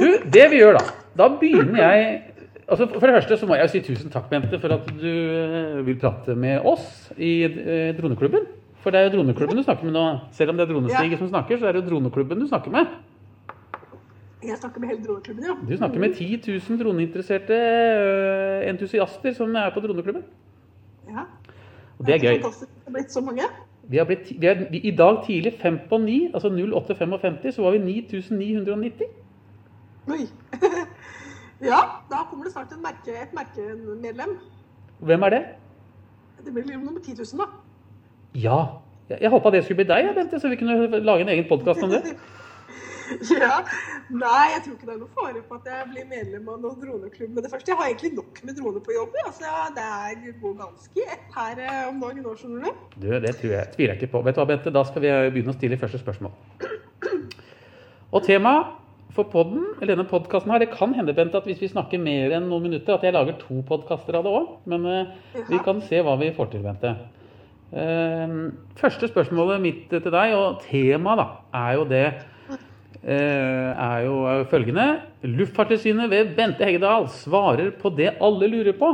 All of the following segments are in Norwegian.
Du, det vi gjør da Da begynner jeg altså For det første så må jeg si tusen takk, Bente, for at du eh, vil prate med oss i eh, Droneklubben. For det er jo Droneklubben du snakker med nå. Selv om det er Dronestig som snakker, så er det jo Droneklubben du snakker med. Jeg snakker med hele droneklubben, ja. Du snakker med 10 000 droneinteresserte øh, entusiaster som er på Droneklubben. ja. Og det er gøy. Fantastisk. Det har blitt så mange. Vi har blitt, vi er, vi, I dag tidlig, fem på ni, altså 08.55, så var vi 9990. Oi. ja, da kommer det snart merke, et merkemedlem. Hvem er det? Det blir nummer 10 000, da. Ja. Jeg, jeg håpa det skulle bli deg, Bente, så vi kunne lage en egen podkast om det. Ja. Nei, jeg tror ikke det er noe fare på at jeg blir medlem av noen droneklubb med det første. Jeg har egentlig nok med droner på jobb. Altså, det er, går ganske ett her eh, om dagen nå, skjønner du. Du, Det tror jeg, tviler jeg ikke på. Vet du hva, Bente? Da skal vi begynne å stille første spørsmål. Og temaet for podden, eller denne podkasten her, det kan hende, Bente, at hvis vi snakker mer enn noen minutter, at jeg lager to podkaster av det òg. Men eh, vi kan se hva vi får til, Bente. Uh, første spørsmålet mitt til deg, og temaet, da, er jo det eh, er jo følgende. Luftfartstilsynet ved Bente Heggedal svarer på det alle lurer på.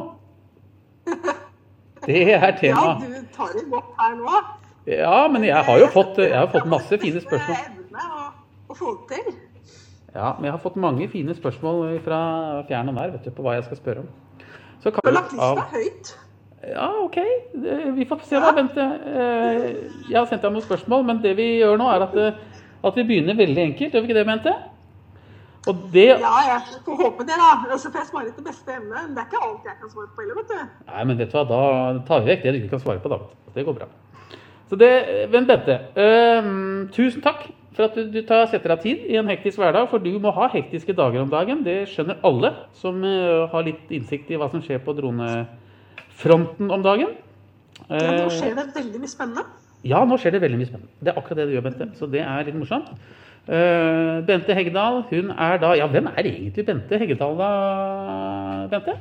Det er Ja, du tar det godt her nå. Ja, men jeg har jo fått, jeg har fått masse fine spørsmål. Det Evne å, å få til. Ja, men jeg har fått mange fine spørsmål fra fjern og nær vet du, på hva jeg skal spørre om. Så kan Du har lagt lista høyt. Ja, OK. Vi får se da, Bente. Eh, Jeg har sendt deg noen spørsmål, men det vi gjør nå, er at, eh, at vi begynner veldig enkelt. Gjør vi ikke det, Bente? Og det Ja, jeg får håpe det, da. Altså, for jeg svarer etter beste evne. Men det er ikke alt jeg kan svare på heller, vet du. Nei, men vet du hva, da tar vi vekk det du ikke kan svare på, da. Det går bra. Så det, Men Bente, uh, tusen takk for at du, du tar, setter deg tid i en hektisk hverdag. For du må ha hektiske dager om dagen. Det skjønner alle som uh, har litt innsikt i hva som skjer på dronefronten om dagen. Ja, nå Eh, skjer det veldig mye spennende. ja, nå skjer det veldig mye spennende. Det er akkurat det du gjør, Bente. Så det er litt morsomt. Uh, Bente Heggedal, hun er da Ja, hvem er egentlig Bente Heggedal, da, Bente?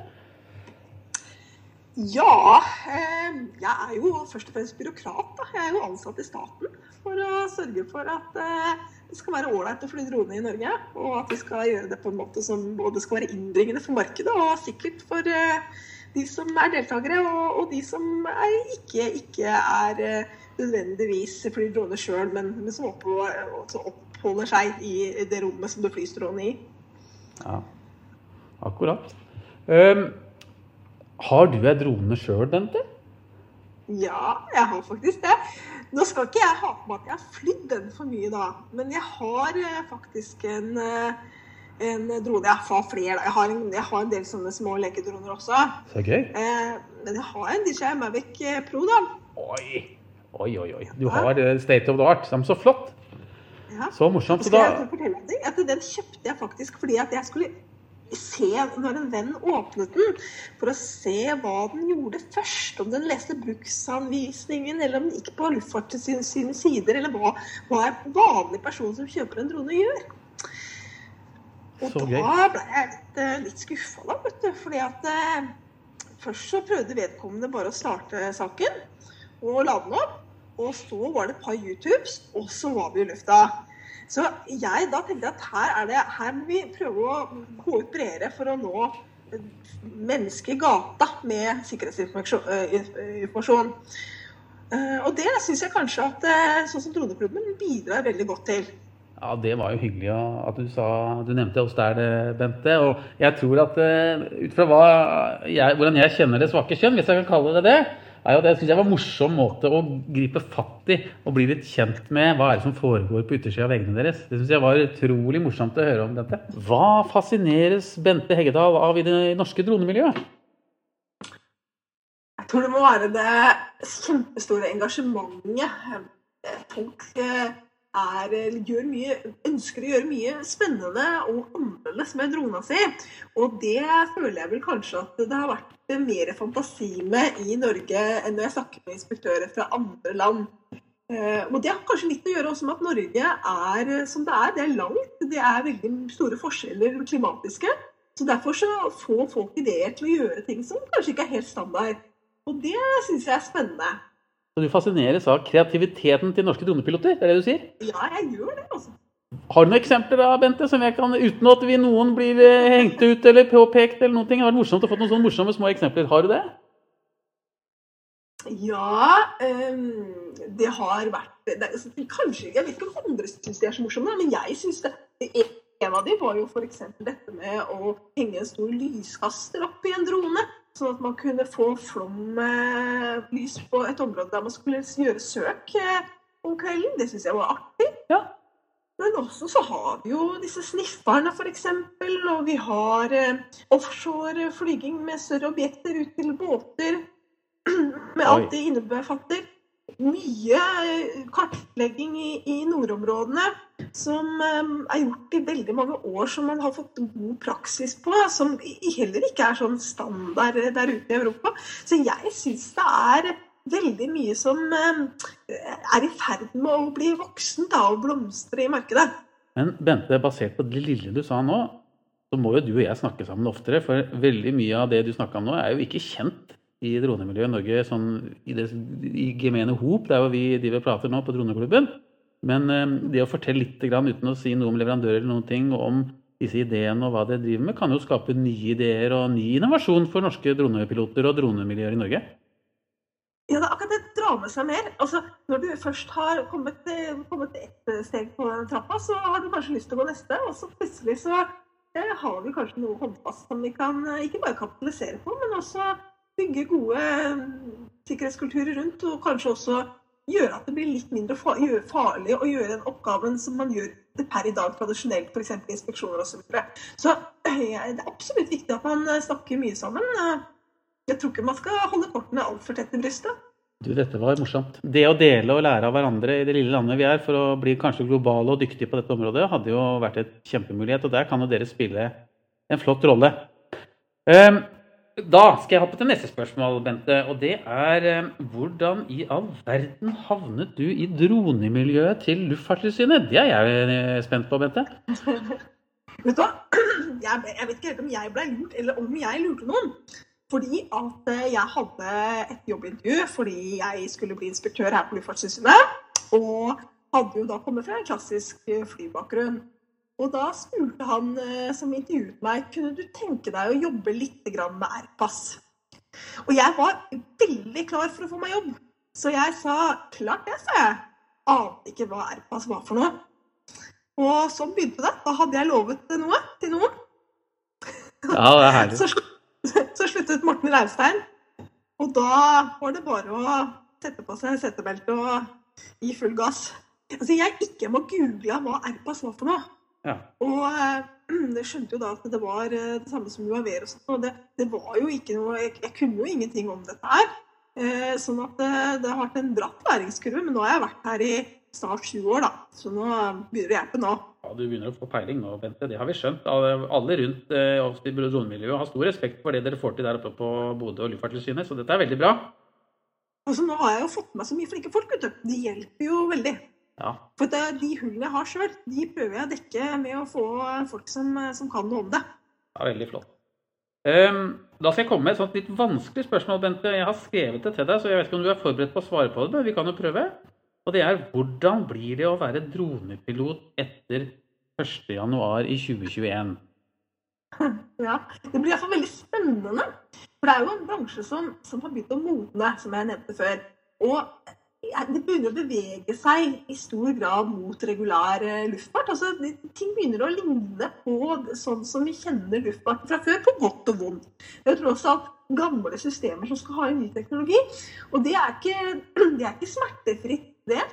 Ja, jeg er jo først og fremst byråkrat. Da. Jeg er jo ansatt i staten for å sørge for at eh, det skal være ålreit å fly drone i Norge. Og at vi skal gjøre det på en måte som både skal være innbringende for markedet og sikkert for eh, de som er deltakere, og, og de som er, ikke, ikke er eh, nødvendigvis flyr drone sjøl, men, men som oppholder, som oppholder seg i det rommet som du flyr drone i. Ja, akkurat. Um, har du ei drone sjøl, Bente? Ja, jeg har faktisk det. Nå skal ikke jeg ha på at jeg har flydd den for mye, da. Men jeg har eh, faktisk en, eh, en drone. Jeg har flere. da. Jeg har, en, jeg har en del sånne små lekedroner også. Så gøy. Eh, men jeg har en DJI Mavic eh, Pro, da. Oi, oi, oi. oi. Du har state of the art. Så flott. Ja. Så morsomt. Så da jeg fortelle deg at Den kjøpte jeg faktisk fordi at jeg skulle se når en venn åpnet den, for å se hva den gjorde først. Om den leste bruksanvisningen, eller om den gikk på Luftfartstilsynets sine sider, eller hva, hva en vanlig person som kjøper en drone, gjør. Og Så da gøy. ble jeg litt, eh, litt skuffa, da, vet du. Fordi at eh, først så prøvde vedkommende bare å starte saken og la den opp. Og så var det et par YouTubes, og så var vi i lufta. Så jeg da tenkte at her, er det, her må vi prøve å bredere for å nå mennesker i gata med sikkerhetsinformasjon. Eh, Og det syns jeg kanskje at eh, sånn som Droneklubben bidrar veldig godt til. Ja, det var jo hyggelig at du sa Du nevnte oss der, eh, Bente. Og jeg tror at eh, ut fra jeg, hvordan jeg kjenner det svake kjønn, hvis jeg kan kalle det det, er jo det synes jeg var en morsom måte å gripe fatt i og bli litt kjent med hva er det som foregår på yttersida av veggene deres. Det syns jeg var utrolig morsomt å høre om dette. Hva fascineres Bente Heggedal av i det norske dronemiljøet? Jeg tror det må være det kjempestore engasjementet. Folk er, gjør mye, ønsker å gjøre mye spennende og annerledes med drona si. Og det føler jeg vel kanskje at det har vært mer fantasi med i Norge enn når jeg snakker med inspektører fra andre land. Eh, Og det har kanskje litt å gjøre også med at Norge er som det er. Det er langt. Det er veldig store forskjeller klimatiske. Så Derfor så får folk ideer til å gjøre ting som kanskje ikke er helt standard. Og det syns jeg er spennende. Så du fascineres av kreativiteten til norske dronepiloter? Det er det du sier? Ja, jeg gjør det, altså. Har du noen eksempler da, Bente, som jeg kan, uten at vi noen blir eh, hengt ut eller påpekt? eller noen ting? Det har vært morsomt å få noen sånne morsomme små eksempler. Har du det? Ja, um, det har vært det, altså, Kanskje Jeg vet ikke om andre syns de er så morsomme, men jeg syns det. En av dem var jo f.eks. dette med å henge en stor lyskaster opp i en drone. Sånn at man kunne få flomlys på et område der man skulle gjøre søk eh, om kvelden. Det syns jeg var artig. Ja. Men også så har vi jo disse snifferne, f.eks. Og vi har eh, offshore flyging med større objekter ut til båter. Med alt det innebefatter. Mye eh, kartlegging i, i nordområdene som um, er gjort i veldig mange år, som man har fått god praksis på. Som heller ikke er sånn standard der ute i Europa. Så jeg syns det er veldig mye som um, er i ferd med å bli voksen da, og blomstre i markedet. Men Bente, basert på det lille du sa nå, så må jo du og jeg snakke sammen oftere. For veldig mye av det du snakka om nå, er jo ikke kjent i dronemiljøet i Norge sånn i, det, i gemene hop. Det er jo vi driver og prater nå på Droneklubben. Men eh, det å fortelle litt uten å si noe om leverandører eller noen ting, om disse ideene og hva de driver med, kan jo skape nye ideer og ny innovasjon for norske dronepiloter og dronemiljøer i Norge. Ja, det er akkurat det drar med seg mer. Altså, når du først har kommet, til- kommet ett steg på trappa, så har du kanskje lyst til å gå neste, og så plutselig så eh, har vi kanskje noe håndfast som vi kan eh, ikke bare kapitalisere på, men også bygge gode eh, sikkerhetskulturer rundt, og kanskje også gjøre at det blir litt mindre farlig å gjøre den oppgaven som man gjør per i dag tradisjonelt, f.eks. inspeksjoner osv. Så, videre. så eh, det er absolutt viktig at man eh, snakker mye sammen. Jeg tror ikke man skal holde kortene altfor tett i brystet. Du, dette var morsomt. Det å dele og lære av hverandre i det lille landet vi er, for å bli kanskje globale og dyktige på dette området, hadde jo vært et kjempemulighet. Og der kan jo dere spille en flott rolle. Ehm, Da skal jeg hoppe til neste spørsmål, Bente. Og det er ehm, hvordan i all verden havnet du i dronemiljøet til Luftfartstilsynet? Det er jeg eh, spent på, Bente. Vet du hva? Jeg, jeg vet ikke helt om jeg ble lurt, eller om jeg lurte noen. Fordi at eh, jeg hadde et jobbintervju fordi jeg skulle bli inspektør her på Luftfartstilsynet. Og hadde jo da kommet fra en klassisk eh, flybakgrunn. Og da spurte han eh, som intervjuet meg, kunne du tenke deg å jobbe litt med Airpass. Og jeg var veldig klar for å få meg jobb. Så jeg sa klart det, sa jeg. Ante ikke hva Airpass var for noe. Og sånn begynte det. Da hadde jeg lovet noe til noen. Ja, det er herlig. Så, så sluttet Morten Raustein. Og da var det bare å sette på seg setebelte og gi full gass. Altså, jeg ikke må google hva Airpass var for noe. Ja. Og det jeg skjønte jo da at det var eh, det samme som Uaver og sånn. Og det, det var jo ikke noe jeg, jeg kunne jo ingenting om dette her. Eh, sånn at det, det har vært en bratt læringskurve. Men nå har jeg vært her i snart sju år, da. Så nå begynner det å hjelpe nå. Ja, Du begynner å få peiling nå, Bente. Det har vi skjønt. Alle rundt eh, oss i dronemiljøet har stor respekt for det dere får til der oppe på Bodø og Luftfartstilsynet, så dette er veldig bra. Altså, nå har jeg jo fått med meg så mye flinke folk, vet du. Det hjelper jo veldig. Ja. For det, de hullene jeg har sjøl, de prøver jeg å dekke med å få folk som, som kan noe om det. Ja, veldig flott. Um, da skal jeg komme med et sånt litt vanskelig spørsmål, Bente. Jeg har skrevet det til deg, så jeg vet ikke om du er forberedt på å svare på det, men vi kan jo prøve. Og det er hvordan blir det å være dronepilot etter 1.1 i 2021? Ja, Det blir iallfall veldig spennende. For det er jo en bransje som, som har begynt å modne, som jeg nevnte før. Og det begynner å bevege seg i stor grad mot regulær eh, luftfart. Altså, Ting begynner å ligne på sånn som vi kjenner luftfart fra før, på godt og vondt. Det er også alt gamle systemer som skal ha en ny teknologi. Og det er ikke, det er ikke smertefritt, det.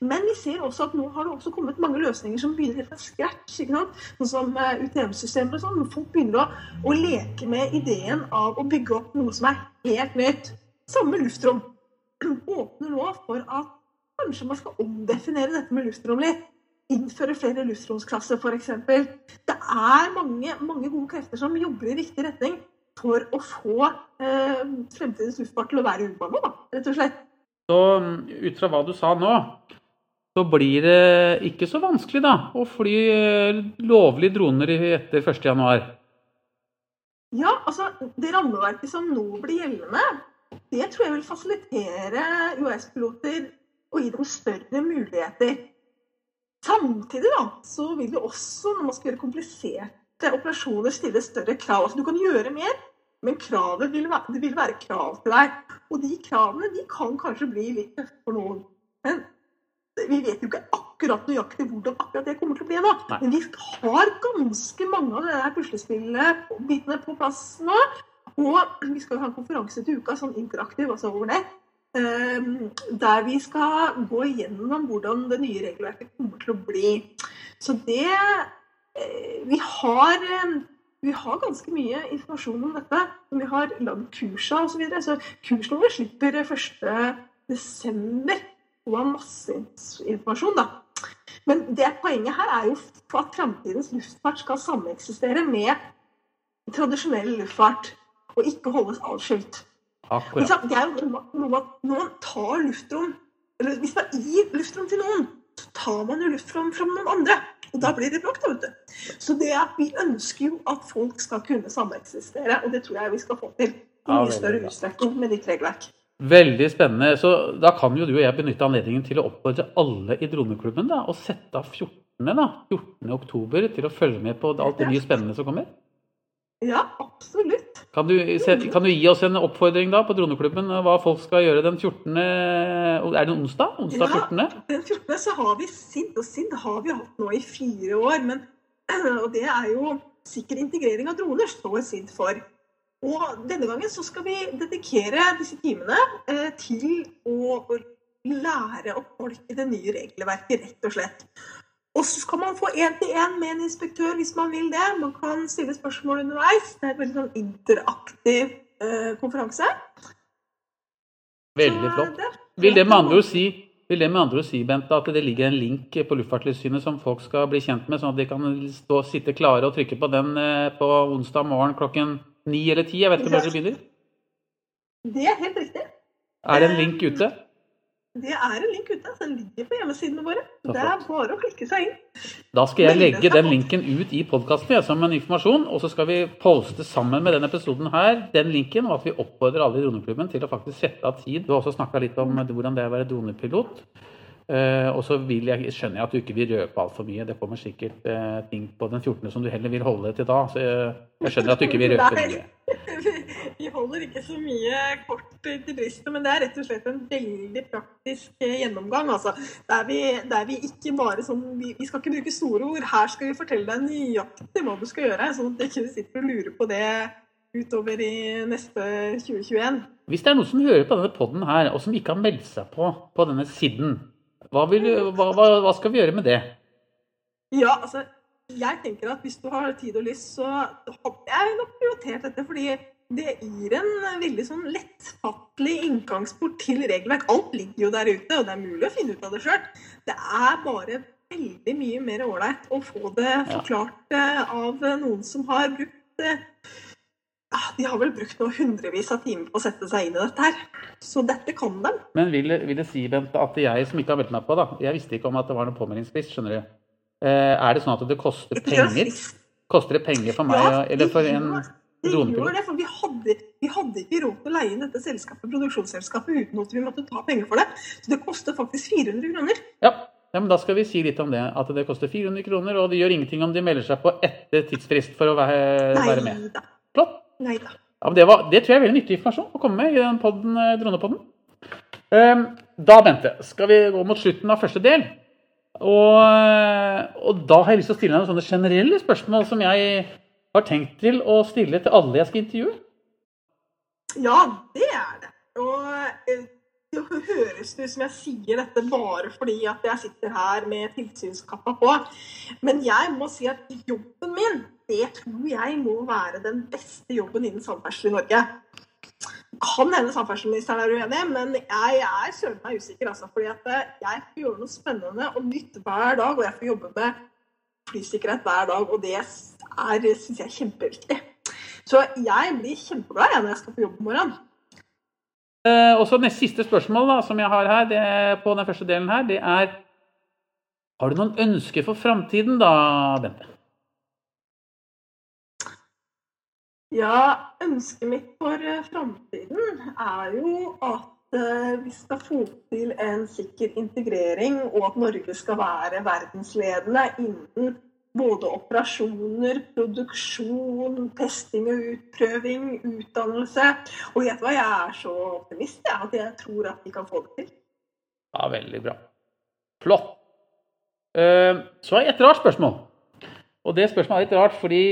Men vi ser også at nå har det også kommet mange løsninger som begynner helt fra scratch. ikke sant? Sånn som eh, UTM-systemer og sånn. Folk begynner å, å leke med ideen av å bygge opp noe som er helt nytt. Samme luftrom. Åpner nå for at kanskje man skal omdefinere dette med luftrom litt. Innføre flere luftromsklasser, f.eks. Det er mange, mange gode krefter som jobber i riktig retning for å få eh, fremtidens luftfart til å være urbane, rett og slett. Så mm, ut fra hva du sa nå, så blir det ikke så vanskelig da, å fly eh, lovlige droner i- etter 1.1. Ja, altså, det rammeverket som nå blir gjeldende, det tror jeg vil fasilitere US-piloter og gi dem større muligheter. Samtidig da, så vil det også, når man skal gjøre kompliserte operasjoner, stille større krav. Altså, du kan gjøre mer, men kravet vil være, det vil være krav til deg. Og de kravene de kan kanskje bli litt tøffe for noen. Men vi vet jo ikke akkurat nøyaktig hvordan akkurat det kommer til å bli. da. Men vi har ganske mange av de der puslespillbitene på plass nå. Og vi skal ha en konferanse til uka, sånn interaktiv, altså over nett. ehm, Der vi skal gå igjennom hvordan det nye regelverket kommer til å bli. Så det eh, Vi har eh, vi har ganske mye informasjon om dette. men Vi har lagd kursa osv. Så, videre. så kurslover slipper 1.12. og har masse informasjon. da. Men det poenget her er jo at framtidens luftfart skal sameksistere med tradisjonell luftfart, og ikke holdes atskilt. Akkurat. Det er jo noe med at når man tar luftrom eller Hvis man gir luftrom til noen, så tar man jo luftrom fra noen andre. Og da blir det bråk, da, vet du. Så det at vi ønsker jo at folk skal kunne sameksistere, og det tror jeg vi skal få til i mye større utstrekning med ditt regelverk. Veldig spennende. Så da kan jo du og jeg benytte anledningen til å oppfordre alle i Droneklubben da, og sette av 14. Da, 14. oktober til å følge med på alt det nye spennende som kommer. Ja, absolutt. Kan du, kan du gi oss en oppfordring da på Droneklubben hva folk skal gjøre den 14. Er det onsdag? Onsdag Ja. Den 14. så har vi SID, og SID har vi hatt nå i fire år. Men, og det er jo sikker integrering av droner, står SID for. Og denne gangen så skal vi dedikere disse timene eh, til å lære opp folk i det nye regelverket, rett og slett. Og så skal man få én-til-én med en inspektør hvis man vil det. Man kan stille spørsmål underveis. Det er en veldig sånn interaktiv eh, konferanse. Veldig flott. det- Vil det med andre ord si vil det med andre si, Bente, at det ligger en link på Luftfartstilsynet som folk skal bli kjent med, sånn at de kan stå, sitte klare og trykke på den eh, på onsdag morgen klokken ni eller ti? Jeg vet ikke når dere begynner. Det er helt riktig. Er det en link ute? Det er en link ute. Den ligger på hjemmesidene våre. Det er bare å klikke seg inn. Da skal jeg legge den linken ut i podkasten som en informasjon, og så skal vi poste sammen med denne episoden her den linken, og at vi oppfordrer alle i Droneklubben til å faktisk sette av tid. Du har også snakka litt om hvordan det er å være dronepilot. Eh, og så vil jeg, skjønner jeg at du ikke vil røpe altfor mye. Det kommer sikkert eh, ting på den 14. som du heller vil holde til da. Så jeg, skjønner at du ikke vil røpe mye. Vi holder ikke så mye kort til brystet, men det er rett og slett en veldig praktisk eh, gjennomgang. Altså, der, vi, der vi ikke bare sånn vi, vi skal ikke bruke store ord. Her skal vi fortelle deg nøyaktig hva du skal gjøre, sånn at du ikke sitter og lurer på det utover i neste 2021. Hvis det er noen som hører på denne podden her, og som ikke har meldt seg på på denne siden, hva, vil, hva, hva, hva skal vi gjøre med det? Ja, altså, jeg tenker at hvis du har tid og lyst, så hadde jeg nok prioritert dette, fordi det gir en veldig sånn lettfattelig inngangsport til regelverk. Alt ligger jo der ute, og det er mulig å finne ut av det sjøl. Det er bare veldig mye mer ålreit å få det forklart eh, av noen som har brukt eh, De har vel brukt noe hundrevis av timer på å sette seg inn i dette her. Så dette kan de. Men vil, vil det si, Bente, at jeg som ikke har meldt meg på, da Jeg visste ikke om at det var noen påmeldingsfrist, skjønner du. Eh, er det sånn at det koster penger? Koster det penger for meg, Ja, eller for en gjør- Det for vi hadde, vi hadde ikke råd til å leie inn dette selskapet, produksjonsselskapet uten at vi måtte ta penger for det. Så det koster faktisk 400 kroner. Ja. ja, men da skal vi si litt om det. At det koster 400 kroner, og det gjør ingenting om de melder seg på etter tidsfrist for å være, være med. Nei da. Flott. Nei da. Ja, det, var, det tror jeg er veldig nyttig informasjon å komme med i den podden, eh, dronepodden. Ehm, da, Bente, skal vi gå mot slutten av første del. Og, og da har jeg lyst til å stille deg noen sånne generelle spørsmål som jeg har tenkt til å stille til alle jeg skal intervjue. Ja, det er det. Og eh, det høres ut som jeg sier dette bare fordi at jeg sitter her med tilsynskappa på. Men jeg må si at jobben min, det tror jeg må være den beste jobben innen samferdsel i Norge. Kan hende samferdselsministeren er uenig, men jeg er søren meg usikker. Altså, fordi eh, jeg får gjøre noe spennende og nytt hver dag, og jeg får jobbe med flysikkerhet hver dag. Og det er, syns jeg er kjempeviktig. Så jeg blir kjempeglad når jeg skal på jobb i morgen. Eh, og så neste siste spørsmål da, som jeg har her, det, på den første delen her, det er Har du noen ønsker for framtiden da, Bente? Ja, ønsket mitt for eh, framtiden er jo at eh, vi skal få til en sikker integrering, og at Norge skal være verdensledende innen både operasjoner, produksjon, testing og utprøving, utdannelse. Og gjett hva, jeg er så optimist ja, at jeg tror at vi kan få det til. Ja, veldig bra. Flott. Eh, Så har jeg et rart spørsmål. Og det spørsmålet er litt rart fordi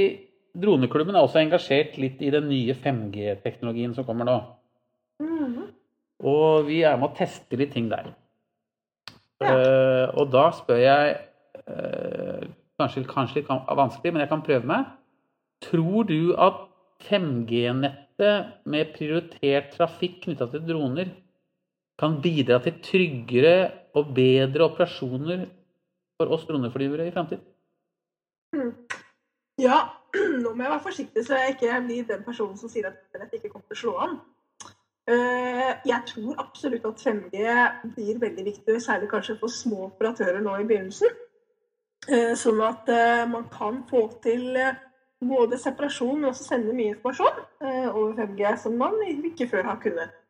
Droneklubben er også engasjert litt i den nye 5G-teknologien som kommer nå. Mhm. Og vi er med å teste litt ting der. Ja. Uh, og da spør jeg uh, Kanskje, kanskje litt vanskelig, men jeg kan prøve meg. Tror du at 5G-nettet med prioritert trafikk knytta til droner kan bidra til tryggere og bedre operasjoner for oss droneflyvere i framtiden? Ja, nå må jeg være forsiktig så jeg ikke blir den personen som sier at internett ikke kommer til å slå an. Eh, Jeg tror absolutt at 5G blir veldig viktig, særlig kanskje for små operatører nå i begynnelsen. Eh, Sånn at eh, man kan få til både separasjon, men også sende mye informasjon over 5G som man ikke før har kunnet.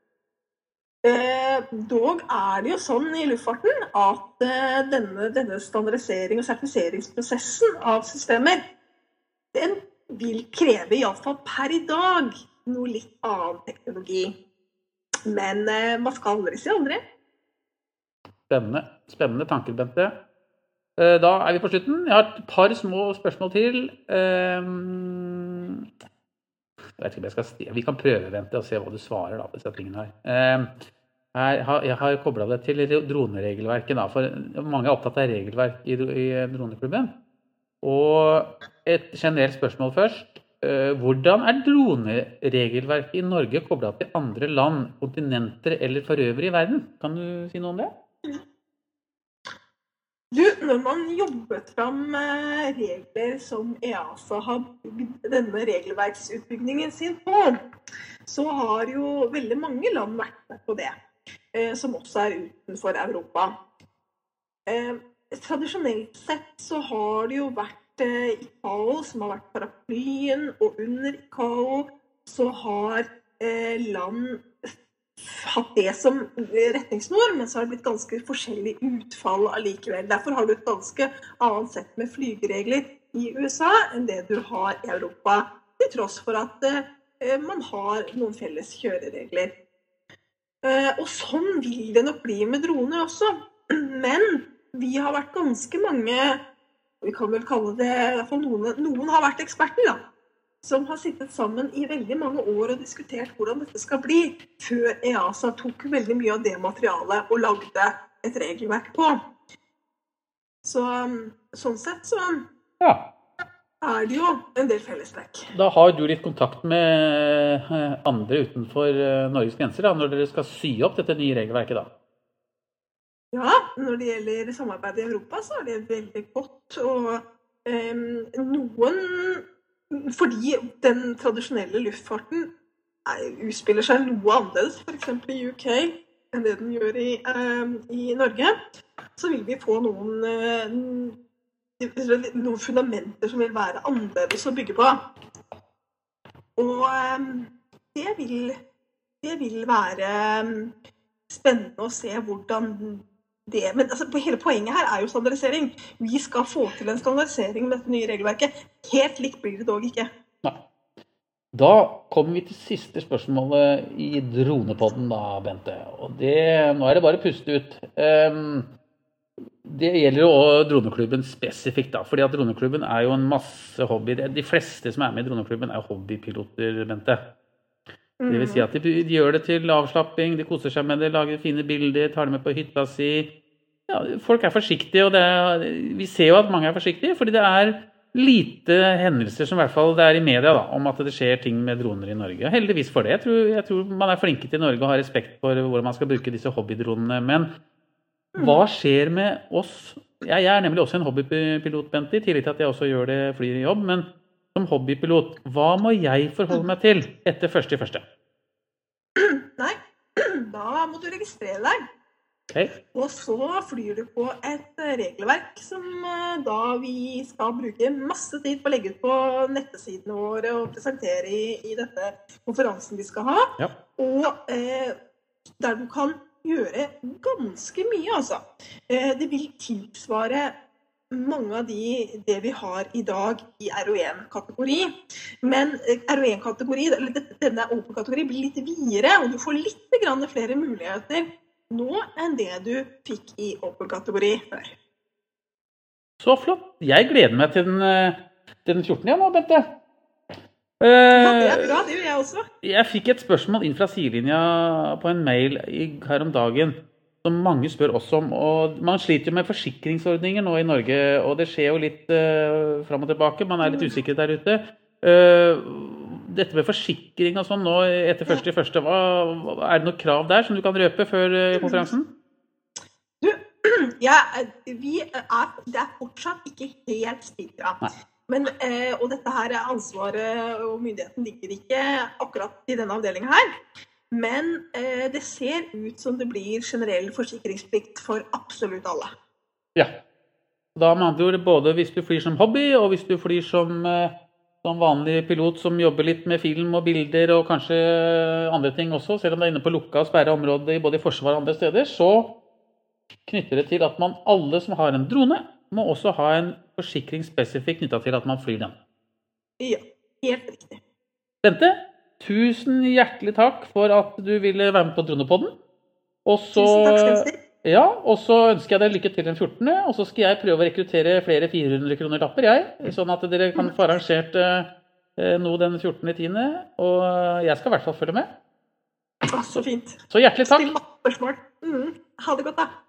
Dog er det jo sånn i luftfarten at denne, denne standardisering- og sertifiseringsprosessen av systemer den vil kreve, iallfall per i dag, noe litt annen teknologi. Men eh, man skal aldri si aldri. Spennende, spennende tanker, Bente. Eh, Da er vi på slutten. Jeg har et par små spørsmål til. Ehm, Jeg vet ikke om jeg skal sti- Vi kan prøve, Bente, og se hva du svarer da, på disse tingene her. Ehm, Jeg har kobla det til droneregelverket, da, for mange er opptatt av regelverk i i Droneklubben. Og et generelt spørsmål først. Eh, Hvordan er droneregelverket i Norge kobla til andre land, kontinenter eller for øvrig i verden? Kan du si noe om det? Du, når man jobbet fram eh, regler som EASA har bygd denne regelverksutbyggingen sin på, så har jo veldig mange land vært med på det, eh, som også er utenfor Europa. Tradisjonelt sett så har det jo vært eh, ICAO som har vært paraplyen, og under ICAO så har eh, land hatt det som retningsnor, men så har det blitt ganske forskjellig utfall allikevel. Derfor har du et ganske annet sett med flygeregler i USA enn det du har i Europa, til tross for at eh, man har noen felles kjøreregler. Eh, og sånn vil det nok bli med droner også. Men vi har vært ganske mange Vi kan vel kalle det i hvert fall noen, noen har vært eksperter, da som har sittet sammen i veldig mange år og diskutert hvordan dette skal bli, før EASA tok veldig mye av det materialet og lagde et regelverk på. Så sånn sett så Ja. er det jo en del fellestrekk. Da har du litt kontakt med eh, andre utenfor eh, Norges grenser da, når dere skal sy opp dette nye regelverket. da. Ja, når det gjelder samarbeid i Europa, så er det veldig godt. Og eh, noen Fordi den tradisjonelle luftfarten er, utspiller seg noe annerledes, f.eks. i UK, enn det den gjør i, eh, i Norge, så vil vi få noen eh, noen fundamenter som vil være annerledes å bygge på. Og det vil, det vil være spennende å se hvordan det Men altså, hele poenget her er jo standardisering. Vi skal få til en standardisering med dette nye regelverket. Helt likt blir det dog ikke. Nei. Da kommer vi til siste spørsmålet i dronepodden, da, Bente. Og det, nå er det bare å puste ut. Um, det gjelder jo også droneklubben spesifikt, da. fordi at droneklubben er jo en masse hobby. De fleste som er med i droneklubben, er hobbypiloter, Bente. Det vil si at de, de gjør det til avslapping, de koser seg med det, lager fine bilder, tar det med på hytta si. Ja, folk er forsiktige, og er, vi ser jo at mange er forsiktige, fordi det er lite hendelser som i hvert fall det er i media da, om at det skjer ting med droner i Norge. Heldigvis for det. Jeg tror, jeg tror man er flinke til Norge og har respekt for hvordan man skal bruke disse hobbydronene. Men hva skjer med oss? Jeg er nemlig også en hobbypilot, Bente, i tillegg til at jeg også gjør det flyr i jobb. men som hobbypilot, hva må jeg forholde meg til etter første i første? Nei, da må du registrere deg. Okay. Og så flyr du på et regelverk som eh, da vi skal bruke masse tid på å legge ut på nettsidene våre og presentere i, i dette konferansen vi skal ha. Ja. Og eh, der du kan gjøre ganske mye, altså. Eh, Det vil tilsvare mange av de, det vi har i dag i RO1-kategori. Men eh, RO1-kategori, eller denne Open-kategori, blir litt videre, og du får litt grann flere muligheter nå enn det du fikk i Open-kategori før. Så flott. Jeg gleder meg til den, eh, til den 14. ja nå, Bente. Ja, det er Eh, bra, det gjør jeg også. Jeg fikk et spørsmål inn fra sidelinja på en mail her om dagen som mange spør oss om. og Man sliter jo med forsikringsordninger nå i Norge, og det skjer jo litt uh, fram og tilbake. Man er litt usikker der ute. Uh, dette med forsikring og sånn nå etter første i første, hva, er det noe krav der som du kan røpe før uh, konferansen? Ja, eh, vi er, det er fortsatt ikke helt spikra. Men, eh, og dette her er ansvaret og myndigheten ligger ikke akkurat i denne avdelingen her. Men eh, det ser ut som det blir generell forsikringsplikt for absolutt alle. Ja. Da med andre ord både hvis du flyr som hobby, og hvis du flyr som, eh, som vanlig pilot som jobber litt med film og bilder og kanskje andre ting også, selv om det er inne på lukka og sperra områder både i Forsvaret og andre steder, så knytter det til at man alle som har en drone, må også ha en forsikring spesifikt knytta til at man flyr den. Ja, helt riktig. Bente, tusen hjertelig takk for at du ville være med på Dronepodden. Og så. Ja, og så ønsker jeg deg lykke til den 14., og så skal jeg prøve å rekruttere flere 400 kroner-lapper, jeg. Sånn at dere kan få arrangert eh, noe den 14.10., og jeg skal i hvert fall følge med. Å, så fint. Så hjertelig takk. Still masse spørsmål. Mm. Ha det godt, da.